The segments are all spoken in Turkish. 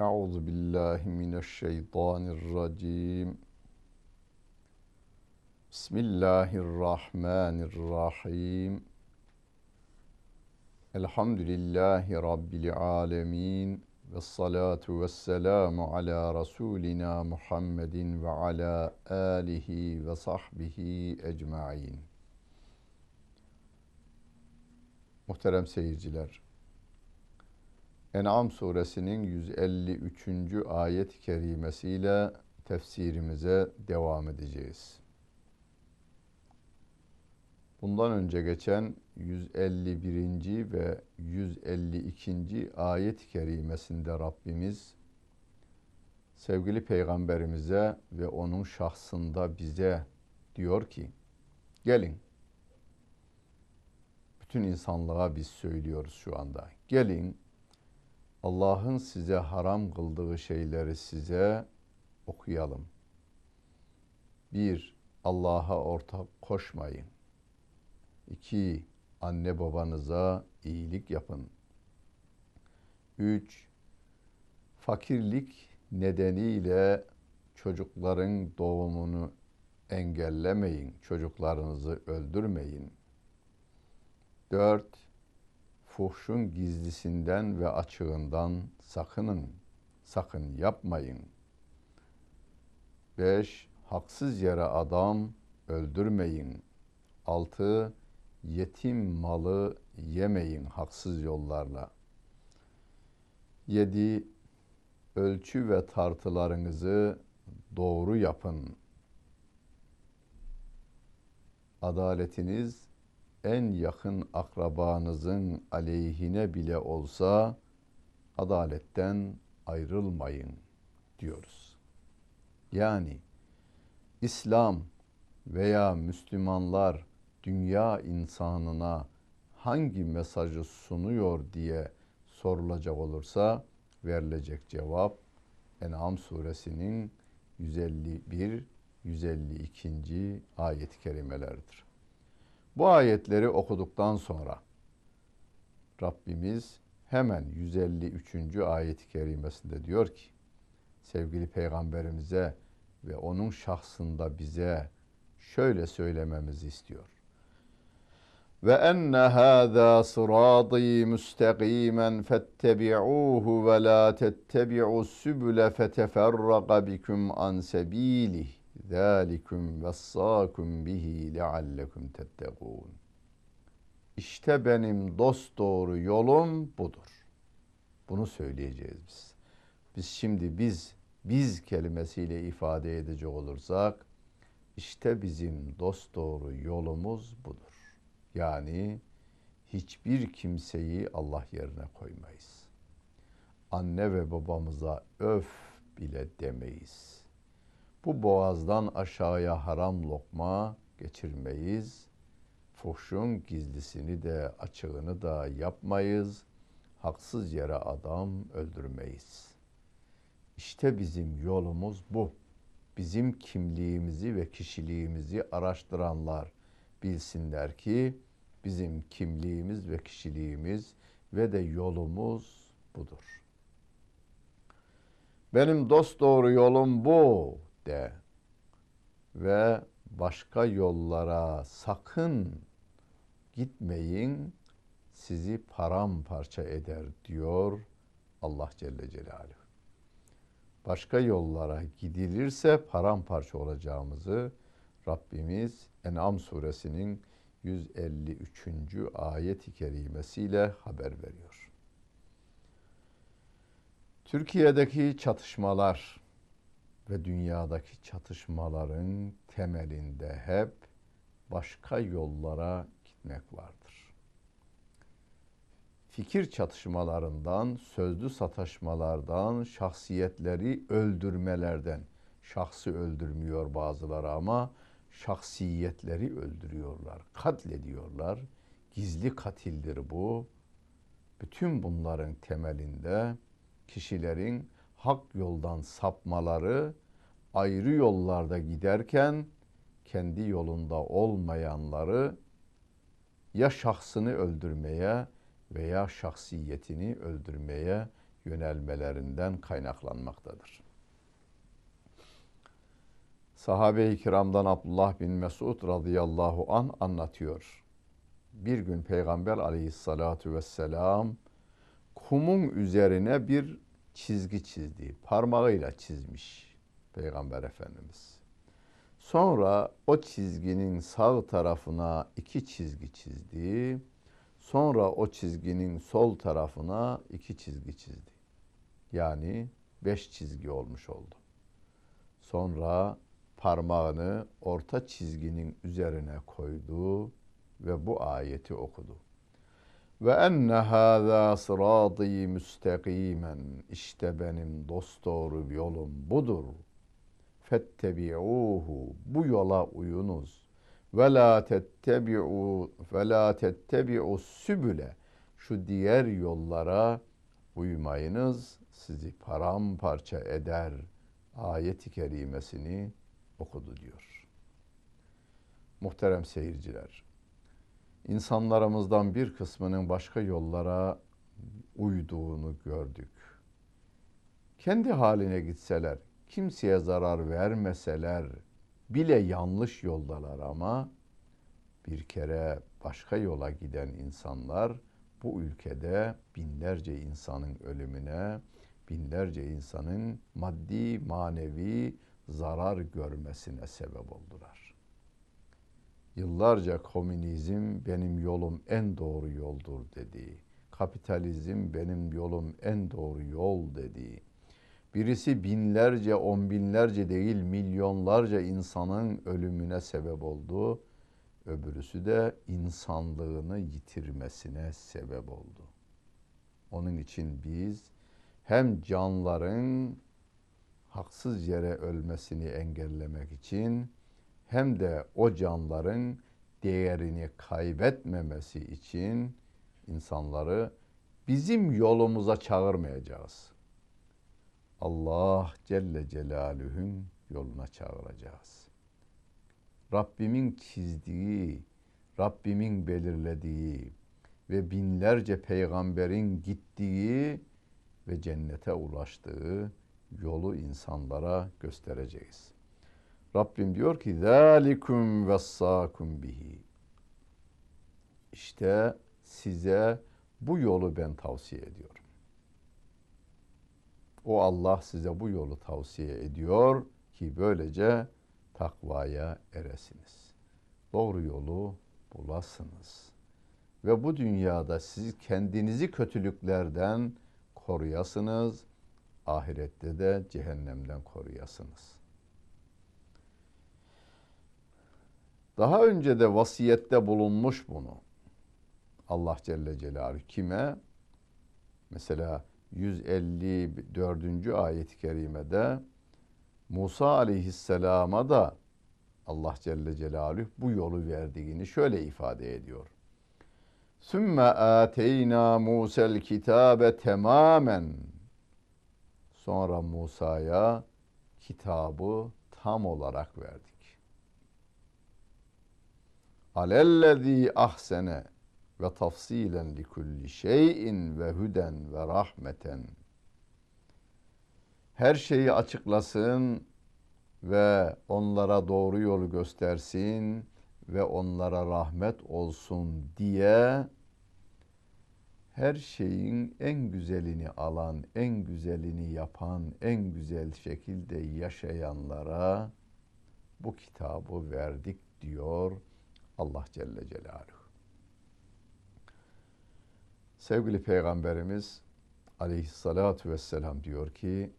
Euzu billahi mineşşeytanirracim. Bismillahirrahmanirrahim. Elhamdülillahi Rabbil alemin. Ve salatu ve selamu ala Resulina Muhammedin ve ala alihi ve sahbihi ecmain. Muhterem seyirciler, En'am suresinin 153. ayet-i kerimesiyle tefsirimize devam edeceğiz. Bundan önce geçen 151. ve 152. ayet-i kerimesinde Rabbimiz sevgili peygamberimize ve onun şahsında bize diyor ki gelin bütün insanlığa biz söylüyoruz şu anda. Gelin Allah'ın size haram kıldığı şeyleri size okuyalım. Bir, Allah'a ortak koşmayın. İki, anne babanıza iyilik yapın. Üç, fakirlik nedeniyle çocukların doğumunu engellemeyin, çocuklarınızı öldürmeyin. Dört, fuhşun gizlisinden ve açığından sakının, sakın yapmayın. Beş, haksız yere adam öldürmeyin. Altı, yetim malı yemeyin haksız yollarla. Yedi, ölçü ve tartılarınızı doğru yapın. Adaletiniz en yakın akrabanızın aleyhine bile olsa adaletten ayrılmayın diyoruz. Yani İslam veya Müslümanlar dünya insanına hangi mesajı sunuyor diye sorulacak olursa verilecek cevap En'am suresinin 151 152. ayet-i kerimeleridir. Bu ayetleri okuduktan sonra Rabbimiz hemen 153. ayet-i kerimesinde diyor ki sevgili peygamberimize ve onun şahsında bize şöyle söylememizi istiyor. Ve enne hâzâ sırâdî müstegîmen fettebi'ûhu ve lâ tettebi'u sübüle feteferraga bikum an sebîlih. ذَٰلِكُمْ وَصَّاكُمْ bihi لَعَلَّكُمْ تَتَّقُونَ İşte benim dost doğru yolum budur. Bunu söyleyeceğiz biz. Biz şimdi biz, biz kelimesiyle ifade edecek olursak, işte bizim dost doğru yolumuz budur. Yani hiçbir kimseyi Allah yerine koymayız. Anne ve babamıza öf bile demeyiz Bu boğazdan aşağıya haram lokma geçirmeyiz. Fuhşun gizlisini de açığını da yapmayız. Haksız yere adam öldürmeyiz. İşte bizim yolumuz bu. Bizim kimliğimizi ve kişiliğimizi araştıranlar bilsinler ki bizim kimliğimiz ve kişiliğimiz ve de yolumuz budur. Benim dost doğru yolum bu de ve başka yollara sakın gitmeyin sizi paramparça eder diyor Allah Celle Celaluhu. Başka yollara gidilirse paramparça olacağımızı Rabbimiz En'am suresinin 153. ayet-i kerimesiyle haber veriyor. Türkiye'deki çatışmalar ve dünyadaki çatışmaların temelinde hep başka yollara gitmek vardır. Fikir çatışmalarından, sözlü sataşmalardan, şahsiyetleri öldürmelerden, şahsı öldürmüyor bazıları ama şahsiyetleri öldürüyorlar, katlediyorlar. Gizli katildir bu. Bütün bunların temelinde kişilerin hak yoldan sapmaları ayrı yollarda giderken kendi yolunda olmayanları ya şahsını öldürmeye veya şahsiyetini öldürmeye yönelmelerinden kaynaklanmaktadır. Sahabe-i kiramdan Abdullah bin Mesud radıyallahu an anlatıyor. Bir gün Peygamber aleyhissalatu vesselam kumun üzerine bir çizgi çizdi. Parmağıyla çizmiş Peygamber Efendimiz. Sonra o çizginin sağ tarafına iki çizgi çizdi. Sonra o çizginin sol tarafına iki çizgi çizdi. Yani beş çizgi olmuş oldu. Sonra parmağını orta çizginin üzerine koydu ve bu ayeti okudu. Ve enne hâzâ sırâdî müstakimen. İşte benim dosdoğru yolum budur. Fettebi'ûhu. Bu yola uyunuz. Ve la tettebi'u ve la tettebi'u sübüle. Şu diğer yollara uymayınız. Sizi paramparça eder. Ayeti kerimesini okudu diyor. Muhterem seyirciler, insanlarımızdan bir kısmının başka yollara uyduğunu gördük. Kendi haline gitseler, kimseye zarar vermeseler bile yanlış yoldalar ama bir kere başka yola giden insanlar bu ülkede binlerce insanın ölümüne, binlerce insanın maddi, manevi zarar görmesine sebep oldular. Yıllarca komünizm benim yolum en doğru yoldur dedi. Kapitalizm benim yolum en doğru yol dedi. Birisi binlerce, on binlerce değil milyonlarca insanın ölümüne sebep oldu. Öbürüsü de insanlığını yitirmesine sebep oldu. Onun için biz hem canların haksız yere ölmesini engellemek için hem de o canların değerini kaybetmemesi için insanları bizim yolumuza çağırmayacağız. Allah Celle Celaluhu'nun yoluna çağıracağız. Rabbimin çizdiği, Rabbimin belirlediği ve binlerce peygamberin gittiği ve cennete ulaştığı yolu insanlara göstereceğiz. Rabbim diyor ki zalikum vessakum bihi. İşte size bu yolu ben tavsiye ediyorum. O Allah size bu yolu tavsiye ediyor ki böylece takvaya eresiniz. Doğru yolu bulasınız. Ve bu dünyada siz kendinizi kötülüklerden koruyasınız ahirette de cehennemden koruyasınız. Daha önce de vasiyette bulunmuş bunu. Allah Celle Celaluhu kime? Mesela 154. ayet-i kerimede Musa aleyhisselama da Allah Celle Celaluhu bu yolu verdiğini şöyle ifade ediyor. Sümme ateyna Musa'l kitabe tamamen Sonra Musa'ya kitabı tam olarak verdik. Alellezî ahsene ve tafsilen li kulli şeyin ve huden ve rahmeten. Her şeyi açıklasın ve onlara doğru yolu göstersin ve onlara rahmet olsun diye her şeyin en güzelini alan, en güzelini yapan, en güzel şekilde yaşayanlara bu kitabı verdik diyor Allah Celle Celaluhu. Sevgili Peygamberimiz aleyhissalatu vesselam diyor ki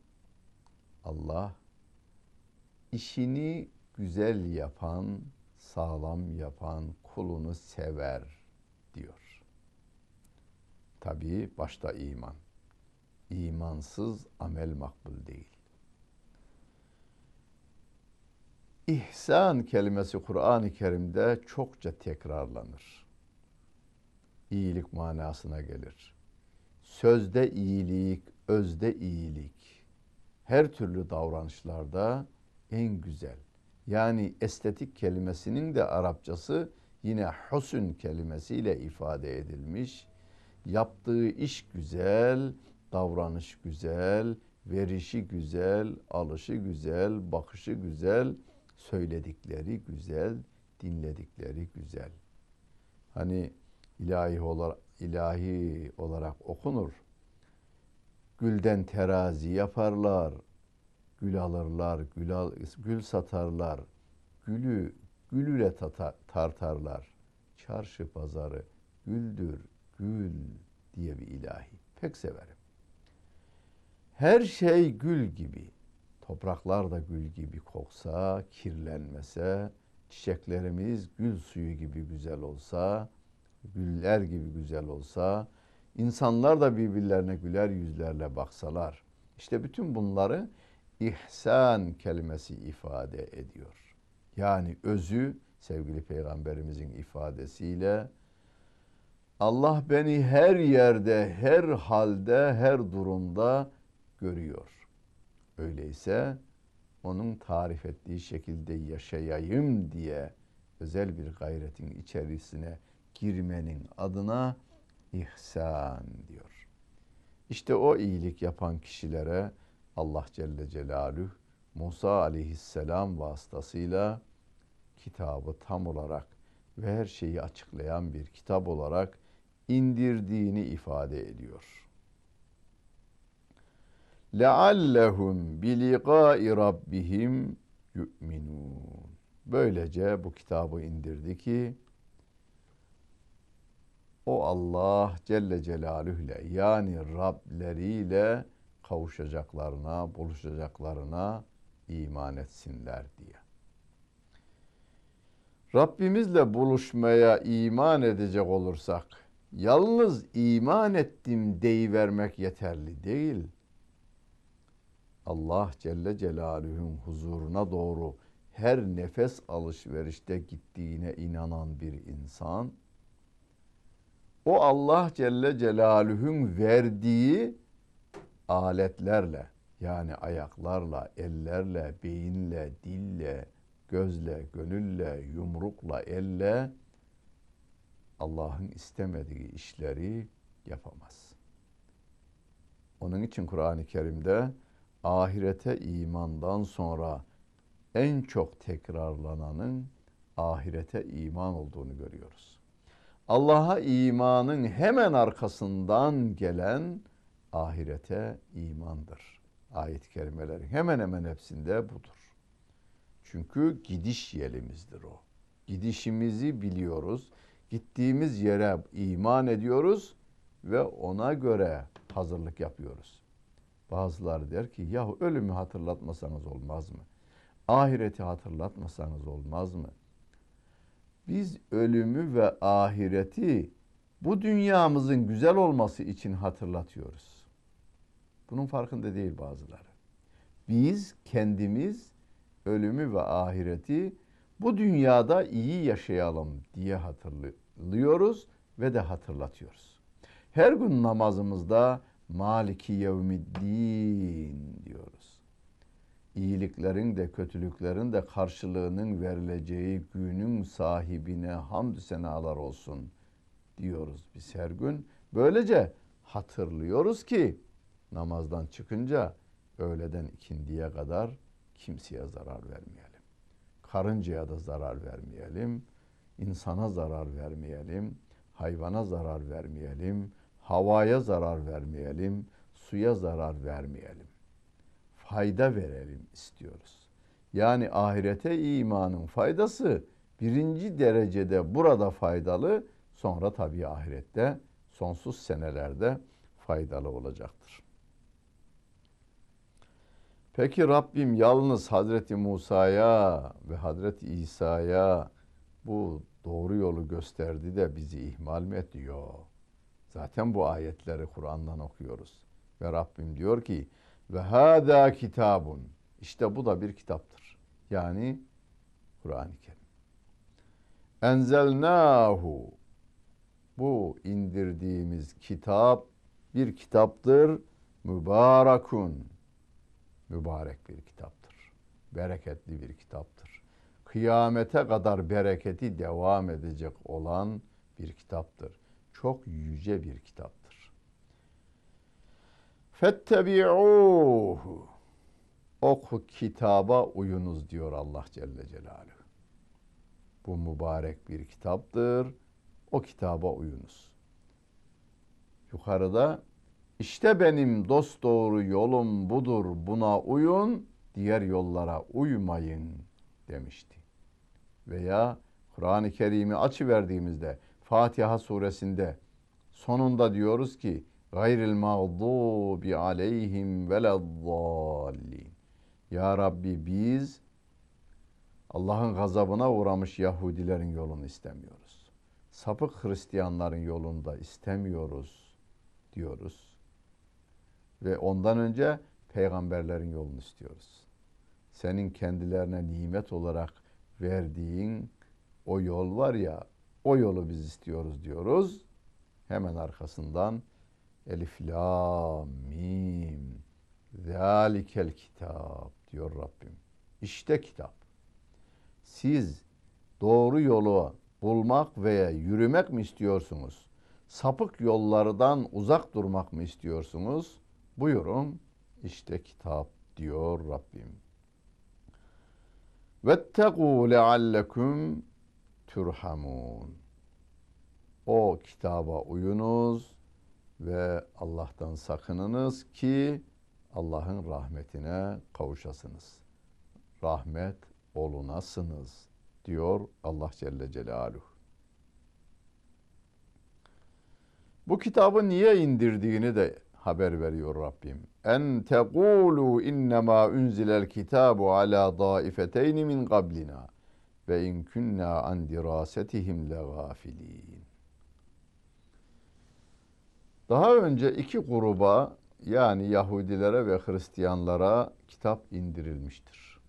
Allah işini güzel yapan, sağlam yapan kulunu sever diyor. Tabii başta iman. İmansız amel makbul değil. İhsan kelimesi Kur'an-ı Kerim'de çokça tekrarlanır. İyilik manasına gelir. Sözde iyilik, özde iyilik. Her türlü davranışlarda en güzel. Yani estetik kelimesinin de Arapçası yine husn kelimesiyle ifade edilmiş yaptığı iş güzel, davranış güzel, verişi güzel, alışı güzel, bakışı güzel, söyledikleri güzel, dinledikleri güzel. Hani ilahi olarak, ilahi olarak okunur. Gülden terazi yaparlar, gül alırlar, gül, al, gül satarlar, gülü gülüyle tata, tartarlar. Çarşı pazarı güldür, gül diye bir ilahi. Pek severim. Her şey gül gibi. Topraklar da gül gibi koksa, kirlenmese, çiçeklerimiz gül suyu gibi güzel olsa, güller gibi güzel olsa, insanlar da birbirlerine güler yüzlerle baksalar. İşte bütün bunları ihsan kelimesi ifade ediyor. Yani özü sevgili peygamberimizin ifadesiyle Allah beni her yerde, her halde, her durumda görüyor. Öyleyse onun tarif ettiği şekilde yaşayayım diye özel bir gayretin içerisine girmenin adına ihsan diyor. İşte o iyilik yapan kişilere Allah Celle Celaluhu Musa aleyhisselam vasıtasıyla kitabı tam olarak ve her şeyi açıklayan bir kitap olarak indirdiğini ifade ediyor. لَعَلَّهُمْ بِلِقَاءِ رَبِّهِمْ يُؤْمِنُونَ Böylece bu kitabı indirdi ki o Allah Celle Celaluhu ile yani Rableriyle kavuşacaklarına, buluşacaklarına iman etsinler diye. Rabbimizle buluşmaya iman edecek olursak yalnız iman ettim deyivermek yeterli değil. Allah Celle Celaluhu'nun huzuruna doğru her nefes alışverişte gittiğine inanan bir insan o Allah Celle Celaluhu'nun verdiği aletlerle yani ayaklarla, ellerle, beyinle, dille, gözle, gönülle, yumrukla, elle Allah'ın istemediği işleri yapamaz. Onun için Kur'an-ı Kerim'de ahirete imandan sonra en çok tekrarlananın ahirete iman olduğunu görüyoruz. Allah'a imanın hemen arkasından gelen ahirete imandır. Ayet-i kerimelerin hemen hemen hepsinde budur. Çünkü gidiş yerimizdir o. Gidişimizi biliyoruz. Gittiğimiz yere iman ediyoruz ve ona göre hazırlık yapıyoruz. Bazıları der ki yahu ölümü hatırlatmasanız olmaz mı? Ahireti hatırlatmasanız olmaz mı? Biz ölümü ve ahireti bu dünyamızın güzel olması için hatırlatıyoruz. Bunun farkında değil bazıları. Biz kendimiz ölümü ve ahireti bu dünyada iyi yaşayalım diye hatırlıyoruz ve de hatırlatıyoruz. Her gün namazımızda Maliki yevmiddin diyoruz. İyiliklerin de kötülüklerin de karşılığının verileceği günün sahibine hamdü senalar olsun diyoruz biz her gün. Böylece hatırlıyoruz ki namazdan çıkınca öğleden ikindiye kadar kimseye zarar vermeyelim. Karıncaya da zarar vermeyelim. insana zarar vermeyelim. Hayvana zarar vermeyelim. Havaya zarar vermeyelim. Suya zarar vermeyelim. Fayda verelim istiyoruz. Yani ahirete imanın faydası birinci derecede burada faydalı, sonra tabii ahirette sonsuz senelerde faydalı olacaktır. Peki Rabbim yalnız Hazreti Musa'ya ve Hazreti İsa'ya bu doğru yolu gösterdi de bizi ihmal mi etti? Yok. Zaten bu ayetleri Kur'an'dan okuyoruz. Ve Rabbim diyor ki ve hâdâ kitabun. İşte bu da bir kitaptır. Yani Kur'an-ı Kerim. Enzelnâhu. Bu indirdiğimiz kitap bir kitaptır. Mübarekun mübarek bir kitaptır. Bereketli bir kitaptır. Kıyamete kadar bereketi devam edecek olan bir kitaptır. Çok yüce bir kitaptır. Fettebi'uhu. Oku kitaba uyunuz diyor Allah Celle Celaluhu. Bu mübarek bir kitaptır. O kitaba uyunuz. Yukarıda işte benim dost doğru yolum budur buna uyun diğer yollara uymayın demişti. Veya Kur'an-ı Kerim'i açıverdiğimizde Fatiha suresinde sonunda diyoruz ki gayril mağdubi aleyhim velezzallin. Ya Rabbi biz Allah'ın gazabına uğramış Yahudilerin yolunu istemiyoruz. Sapık Hristiyanların yolunda istemiyoruz diyoruz. Ve ondan önce peygamberlerin yolunu istiyoruz. Senin kendilerine nimet olarak verdiğin o yol var ya, o yolu biz istiyoruz diyoruz. Hemen arkasından Elif, La, Mim, Zalikel kitap diyor Rabbim. İşte kitap. Siz doğru yolu bulmak veya yürümek mi istiyorsunuz? Sapık yollardan uzak durmak mı istiyorsunuz? Buyurun işte kitap diyor Rabbim. Vettegû leallekum turhamun. O kitaba uyunuz ve Allah'tan sakınınız ki Allah'ın rahmetine kavuşasınız. Rahmet olunasınız diyor Allah Celle Celaluhu. Bu kitabı niye indirdiğini de haber veriyor Rabbim. En tegulu innema unzilel kitabu ala daifeteyn min qablina ve in kunna an dirasetihim legafilin. Daha önce iki gruba yani Yahudilere ve Hristiyanlara kitap indirilmiştir.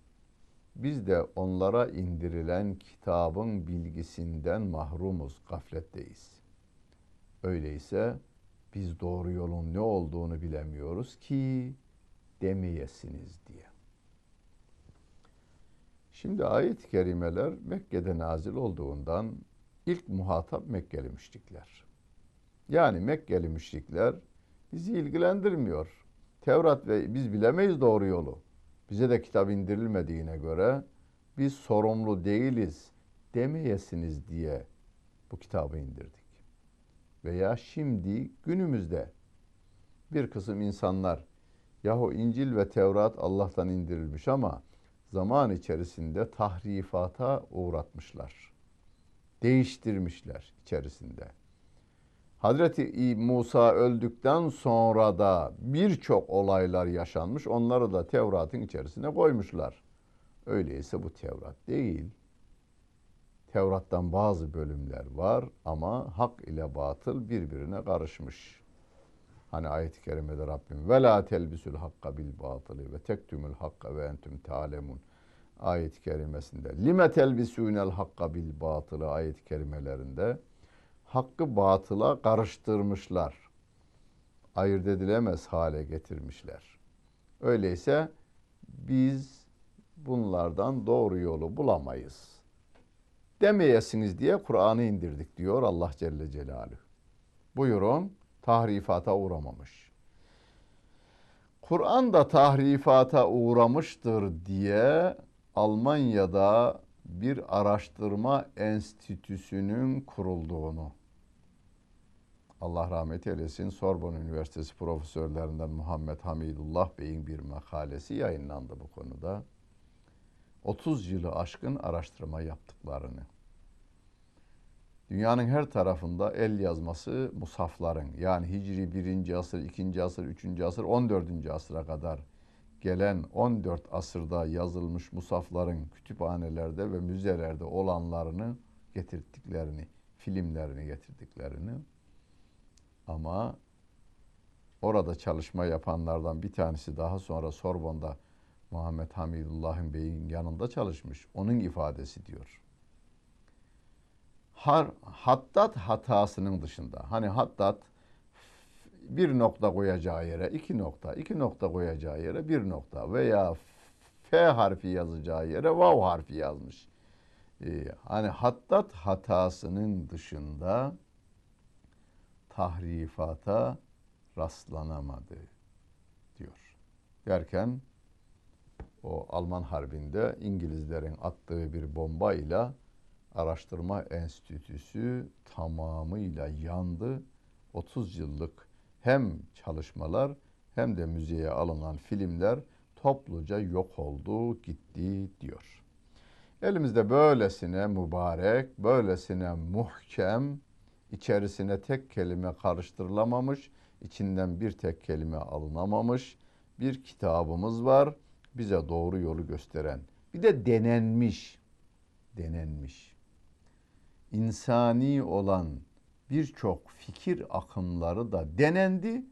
Biz de onlara indirilen kitabın bilgisinden mahrumuz, gafletteyiz. Öyleyse biz doğru yolun ne olduğunu bilemiyoruz ki demeyesiniz diye. Şimdi ayet-i kerimeler Mekke'de nazil olduğundan ilk muhatap Mekkeli müşrikler. Yani Mekkeli müşrikler bizi ilgilendirmiyor. Tevrat ve biz bilemeyiz doğru yolu. Bize de kitap indirilmediğine göre biz sorumlu değiliz demeyesiniz diye bu kitabı indirdik. Veya şimdi günümüzde bir kısım insanlar yahu İncil ve Tevrat Allah'tan indirilmiş ama zaman içerisinde tahrifata uğratmışlar. Değiştirmişler içerisinde. Hazreti Musa öldükten sonra da birçok olaylar yaşanmış. Onları da Tevrat'ın içerisine koymuşlar. Öyleyse bu Tevrat değil. Tevrat'tan bazı bölümler var ama hak ile batıl birbirine karışmış. Hani ayet-i kerimede Rabbim ve la telbisül hakka bil batılı ve tektumul hakka ve entüm talemun ayet-i kerimesinde lime telbisûnel hakka bil batılı ayet-i kerimelerinde hakkı batıla karıştırmışlar. Ayırt edilemez hale getirmişler. Öyleyse biz bunlardan doğru yolu bulamayız. Demeyesiniz diye Kur'an'ı indirdik diyor Allah Celle Celaluhu. Buyurun tahrifata uğramamış. Kur'an da tahrifata uğramıştır diye Almanya'da bir araştırma enstitüsünün kurulduğunu Allah rahmet eylesin Sorbonne Üniversitesi profesörlerinden Muhammed Hamidullah Bey'in bir makalesi yayınlandı bu konuda. 30 yılı aşkın araştırma yaptıklarını. Dünyanın her tarafında el yazması musafların yani Hicri 1. asır, 2. asır, 3. asır, 14. asıra kadar gelen 14 asırda yazılmış musafların kütüphanelerde ve müzelerde olanlarını getirdiklerini, filmlerini getirdiklerini ama orada çalışma yapanlardan bir tanesi daha sonra Sorbon'da Muhammed Hamidullah'ın beyin yanında çalışmış. Onun ifadesi diyor. Har, hattat hatasının dışında. Hani hattat bir nokta koyacağı yere iki nokta, iki nokta koyacağı yere bir nokta veya F harfi yazacağı yere vav harfi yazmış. Ee, hani hattat hatasının dışında tahrifata rastlanamadı. derken o Alman Harbi'nde İngilizlerin attığı bir bomba ile araştırma enstitüsü tamamıyla yandı. 30 yıllık hem çalışmalar hem de müzeye alınan filmler topluca yok oldu, gitti diyor. Elimizde böylesine mübarek, böylesine muhkem, içerisine tek kelime karıştırılamamış, içinden bir tek kelime alınamamış bir kitabımız var. Bize doğru yolu gösteren. Bir de denenmiş, denenmiş. İnsani olan birçok fikir akımları da denendi.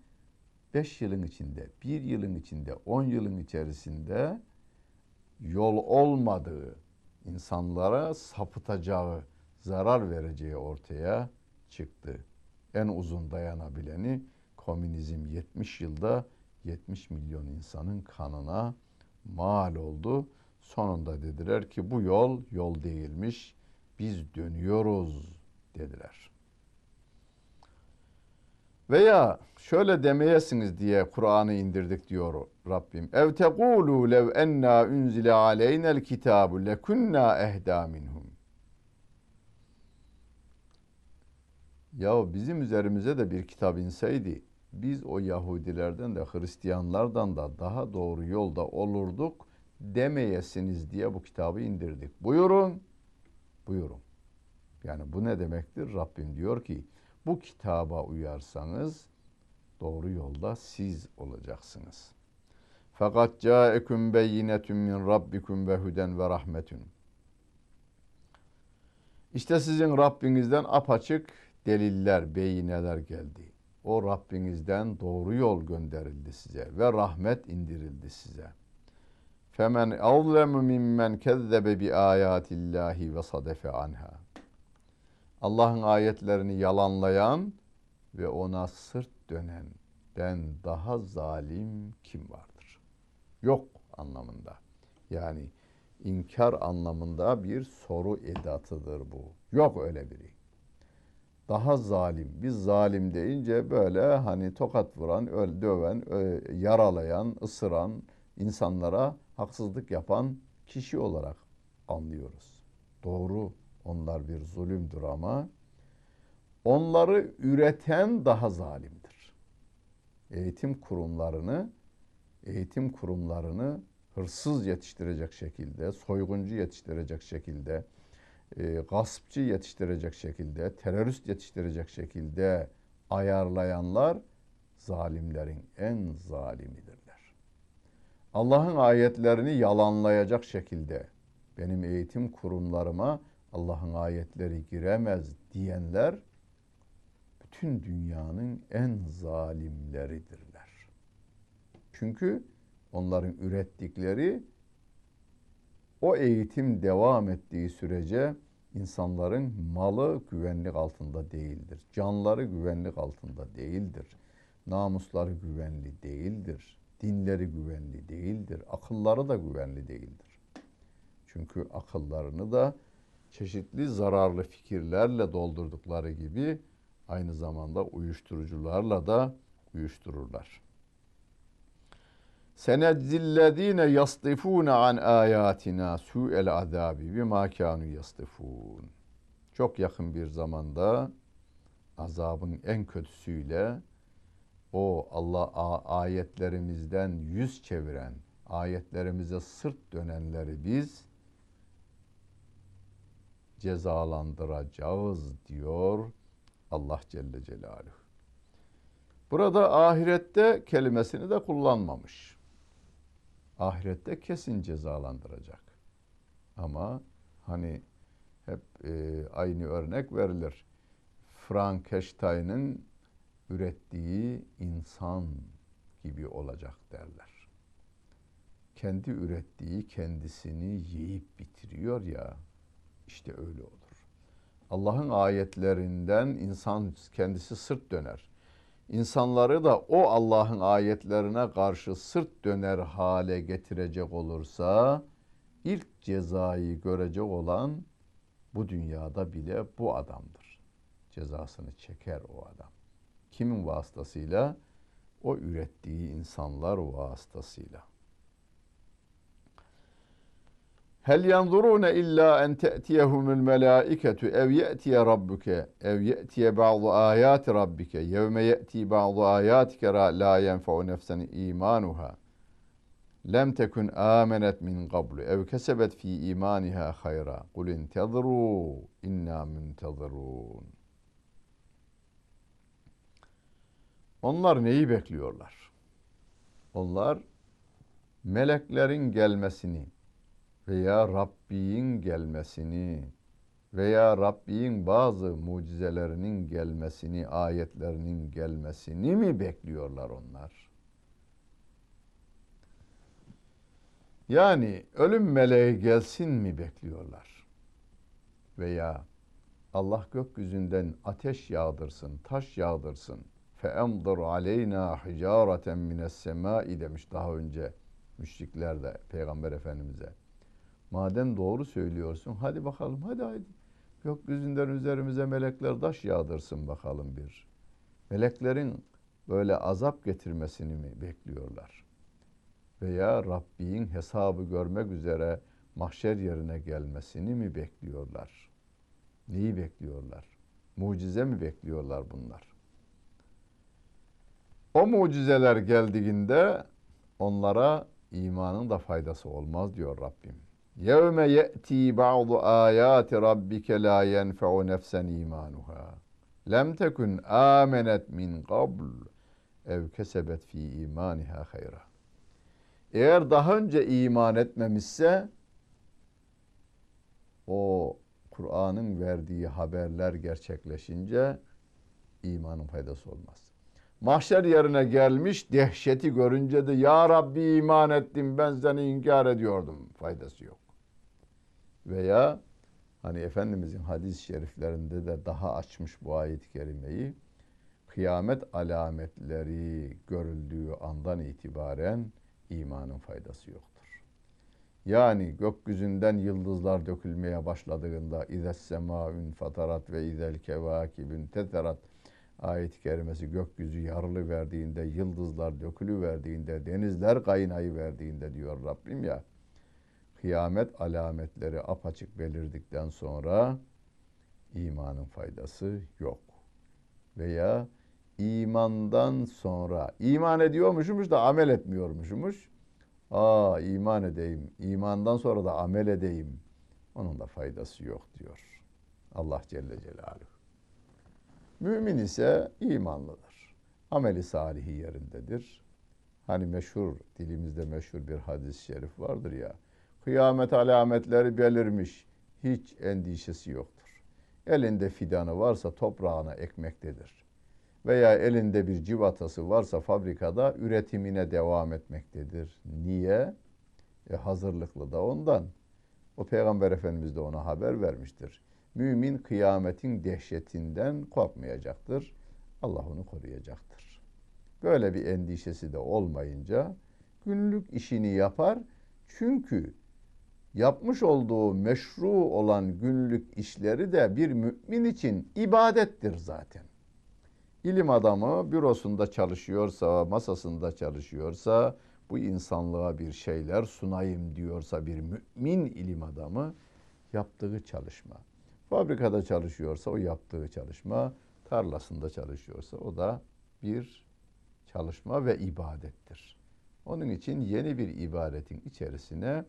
Beş yılın içinde, bir yılın içinde, on yılın içerisinde yol olmadığı, insanlara sapıtacağı, zarar vereceği ortaya çıktı. En uzun dayanabileni komünizm 70 yılda 70 milyon insanın kanına mal oldu. Sonunda dediler ki bu yol yol değilmiş. Biz dönüyoruz dediler. Veya şöyle demeyesiniz diye Kur'an'ı indirdik diyor Rabbim. Ev tekulu lev enna unzile aleynel kitabu lekunna ehda minhum. Ya bizim üzerimize de bir kitap inseydi biz o Yahudilerden de Hristiyanlardan da daha doğru yolda olurduk demeyesiniz diye bu kitabı indirdik. Buyurun, buyurun. Yani bu ne demektir? Rabbim diyor ki bu kitaba uyarsanız doğru yolda siz olacaksınız. Fakat caekum beyinetun min rabbikum ve huden ve rahmetun. İşte sizin Rabbinizden apaçık deliller, beyineler geldi. O Rabbinizden doğru yol gönderildi size ve rahmet indirildi size. Femen azlemu mimmen kezzebe bi ayatillahi ve sadefe anha. Allah'ın ayetlerini yalanlayan ve ona sırt dönenden daha zalim kim vardır? Yok anlamında. Yani inkar anlamında bir soru edatıdır bu. Yok öyle biri. Daha zalim. Biz zalim deyince böyle hani tokat vuran, öl, döven, yaralayan, ısıran, insanlara haksızlık yapan kişi olarak anlıyoruz. Doğru onlar bir zulümdür ama onları üreten daha zalimdir. Eğitim kurumlarını eğitim kurumlarını hırsız yetiştirecek şekilde, soyguncu yetiştirecek şekilde, e, gaspçı yetiştirecek şekilde, terörist yetiştirecek şekilde ayarlayanlar zalimlerin en zalimidirler. Allah'ın ayetlerini yalanlayacak şekilde benim eğitim kurumlarıma Allah'ın ayetleri giremez diyenler bütün dünyanın en zalimleridirler. Çünkü onların ürettikleri o eğitim devam ettiği sürece insanların malı güvenlik altında değildir. Canları güvenlik altında değildir. Namusları güvenli değildir. Dinleri güvenli değildir. Akılları da güvenli değildir. Çünkü akıllarını da çeşitli zararlı fikirlerle doldurdukları gibi aynı zamanda uyuşturucularla da uyuştururlar. Senezzillezine yastifune an ayatina su'el azabi bima kanu yastifun. Çok yakın bir zamanda azabın en kötüsüyle o Allah ayetlerimizden yüz çeviren, ayetlerimize sırt dönenleri biz cezalandıracağız diyor Allah Celle Celaluhu. Burada ahirette kelimesini de kullanmamış. Ahirette kesin cezalandıracak. Ama hani hep e, aynı örnek verilir. Frankenstein'ın ürettiği insan gibi olacak derler. Kendi ürettiği kendisini yiyip bitiriyor ya işte öyle olur. Allah'ın ayetlerinden insan kendisi sırt döner. İnsanları da o Allah'ın ayetlerine karşı sırt döner hale getirecek olursa ilk cezayı görecek olan bu dünyada bile bu adamdır. Cezasını çeker o adam. Kimin vasıtasıyla? o ürettiği insanlar vasıtasıyla. Hel yanzurune illa en te'tiyehumul melaiketu ev ye'tiye rabbuke ev ye'tiye ba'du ayati rabbike yevme ye'ti ba'du ayatike la yenfa'u nefsen imanuha lem tekun amenet min qablu ev kesebet fi imaniha hayra kul intezru inna muntezirun Onlar neyi bekliyorlar? Onlar meleklerin gelmesini veya Rabbin gelmesini veya Rabbin bazı mucizelerinin gelmesini, ayetlerinin gelmesini mi bekliyorlar onlar? Yani ölüm meleği gelsin mi bekliyorlar? Veya Allah gökyüzünden ateş yağdırsın, taş yağdırsın. فَاَمْضِرْ عَلَيْنَا حِجَارَةً مِنَ السَّمَاءِ demiş daha önce müşrikler de Peygamber Efendimiz'e. Madem doğru söylüyorsun hadi bakalım hadi hadi. Gökyüzünden üzerimize melekler taş yağdırsın bakalım bir. Meleklerin böyle azap getirmesini mi bekliyorlar? Veya Rabbin hesabı görmek üzere mahşer yerine gelmesini mi bekliyorlar? Neyi bekliyorlar? Mucize mi bekliyorlar bunlar? O mucizeler geldiğinde onlara imanın da faydası olmaz diyor Rabbim. Yevme ye'ti ba'du ayati rabbike la yenfe'u nefsen imanuha. Lem tekun amenet min qabl ev kesebet fi imaniha hayra. Eğer daha önce iman etmemişse o Kur'an'ın verdiği haberler gerçekleşince imanın faydası olmaz. Mahşer yerine gelmiş dehşeti görünce de Ya Rabbi iman ettim ben seni inkar ediyordum. Faydası yok. Veya hani Efendimizin hadis-i şeriflerinde de daha açmış bu ayet-i kerimeyi. Kıyamet alametleri görüldüğü andan itibaren imanın faydası yoktur. Yani gökyüzünden yıldızlar dökülmeye başladığında İzes semâün fatarat ve izel kevâkibün teterat ayet-i kerimesi gökyüzü yarılı verdiğinde, yıldızlar dökülü verdiğinde, denizler kaynayı verdiğinde diyor Rabbim ya. Kıyamet alametleri apaçık belirdikten sonra imanın faydası yok. Veya imandan sonra iman ediyormuşmuş da amel etmiyormuşmuş. Aa iman edeyim, imandan sonra da amel edeyim. Onun da faydası yok diyor. Allah Celle Celaluhu. Mümin ise imanlıdır. Ameli salihi yerindedir. Hani meşhur, dilimizde meşhur bir hadis-i şerif vardır ya. Kıyamet alametleri belirmiş, hiç endişesi yoktur. Elinde fidanı varsa toprağına ekmektedir. Veya elinde bir civatası varsa fabrikada üretimine devam etmektedir. Niye? E hazırlıklı da ondan. O Peygamber Efendimiz de ona haber vermiştir. Mümin kıyametin dehşetinden korkmayacaktır. Allah onu koruyacaktır. Böyle bir endişesi de olmayınca günlük işini yapar. Çünkü yapmış olduğu meşru olan günlük işleri de bir mümin için ibadettir zaten. İlim adamı bürosunda çalışıyorsa, masasında çalışıyorsa, bu insanlığa bir şeyler sunayım diyorsa bir mümin ilim adamı yaptığı çalışma Fabrikada çalışıyorsa o yaptığı çalışma, tarlasında çalışıyorsa o da bir çalışma ve ibadettir. Onun için yeni bir ibadetin içerisine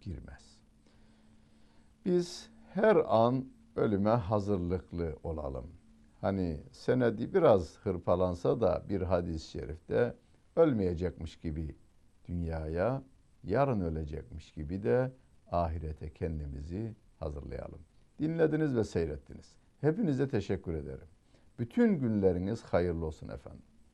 girmez. Biz her an ölüme hazırlıklı olalım. Hani senedi biraz hırpalansa da bir hadis-i şerifte ölmeyecekmiş gibi dünyaya, yarın ölecekmiş gibi de ahirete kendimizi hazırlayalım. Dinlediniz ve seyrettiniz. Hepinize teşekkür ederim. Bütün günleriniz hayırlı olsun efendim.